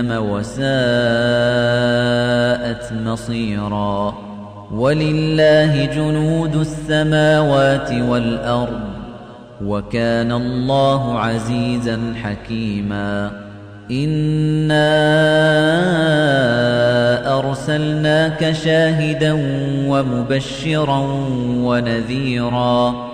وساءت مصيرا. ولله جنود السماوات والأرض وكان الله عزيزا حكيما. إِنَّا أَرْسَلْنَاكَ شَاهِدًا وَمُبَشِّرًا وَنَذِيرًا.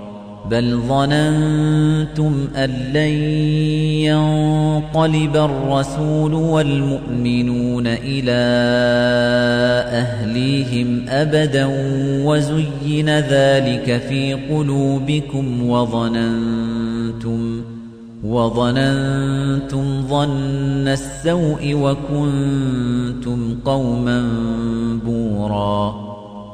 بل ظننتم أن لن ينقلب الرسول والمؤمنون إلى أهليهم أبدا وزين ذلك في قلوبكم وظننتم وظننتم ظن السوء وكنتم قوما بورا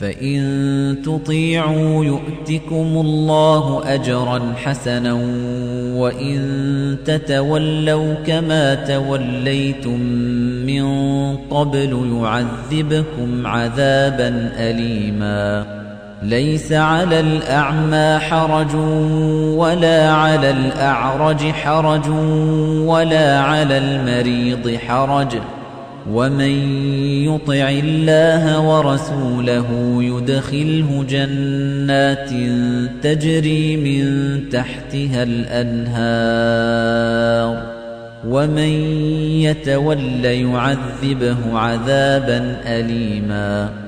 فإن تطيعوا يؤتكم الله أجرا حسنا وإن تتولوا كما توليتم من قبل يعذبكم عذابا أليما ليس على الأعمى حرج ولا على الأعرج حرج ولا على المريض حرج ومن يطع الله ورسوله يدخله جنات تجري من تحتها الأنهار ومن يتول يعذبه عذابا أليما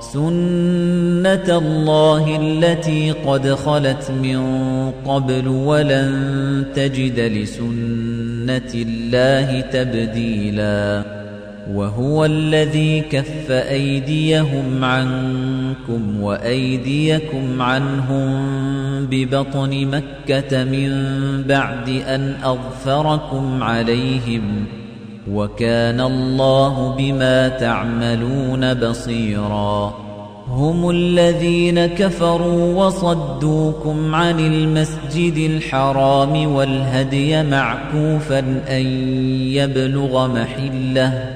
سنة الله التي قد خلت من قبل ولن تجد لسنة الله تبديلا وهو الذي كف أيديهم عنكم وأيديكم عنهم ببطن مكة من بعد أن أظفركم عليهم وكان الله بما تعملون بصيرا. هم الذين كفروا وصدوكم عن المسجد الحرام والهدي معكوفا أن يبلغ محلة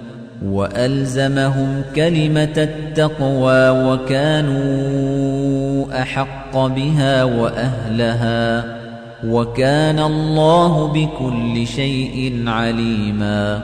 وألزمهم كلمة التقوى وكانوا أحق بها وأهلها وكان الله بكل شيء عليما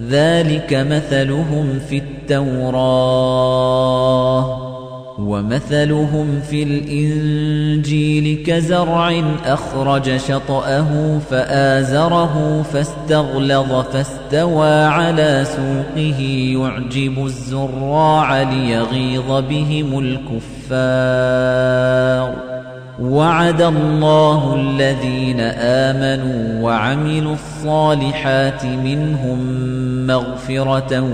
ذلك مثلهم في التوراة ومثلهم في الإنجيل كزرع أخرج شطأه فآزره فاستغلظ فاستوى على سوقه يعجب الزراع ليغيظ بهم الكفار وعد الله الذين آمنوا وعملوا الصالحات منهم مغفرة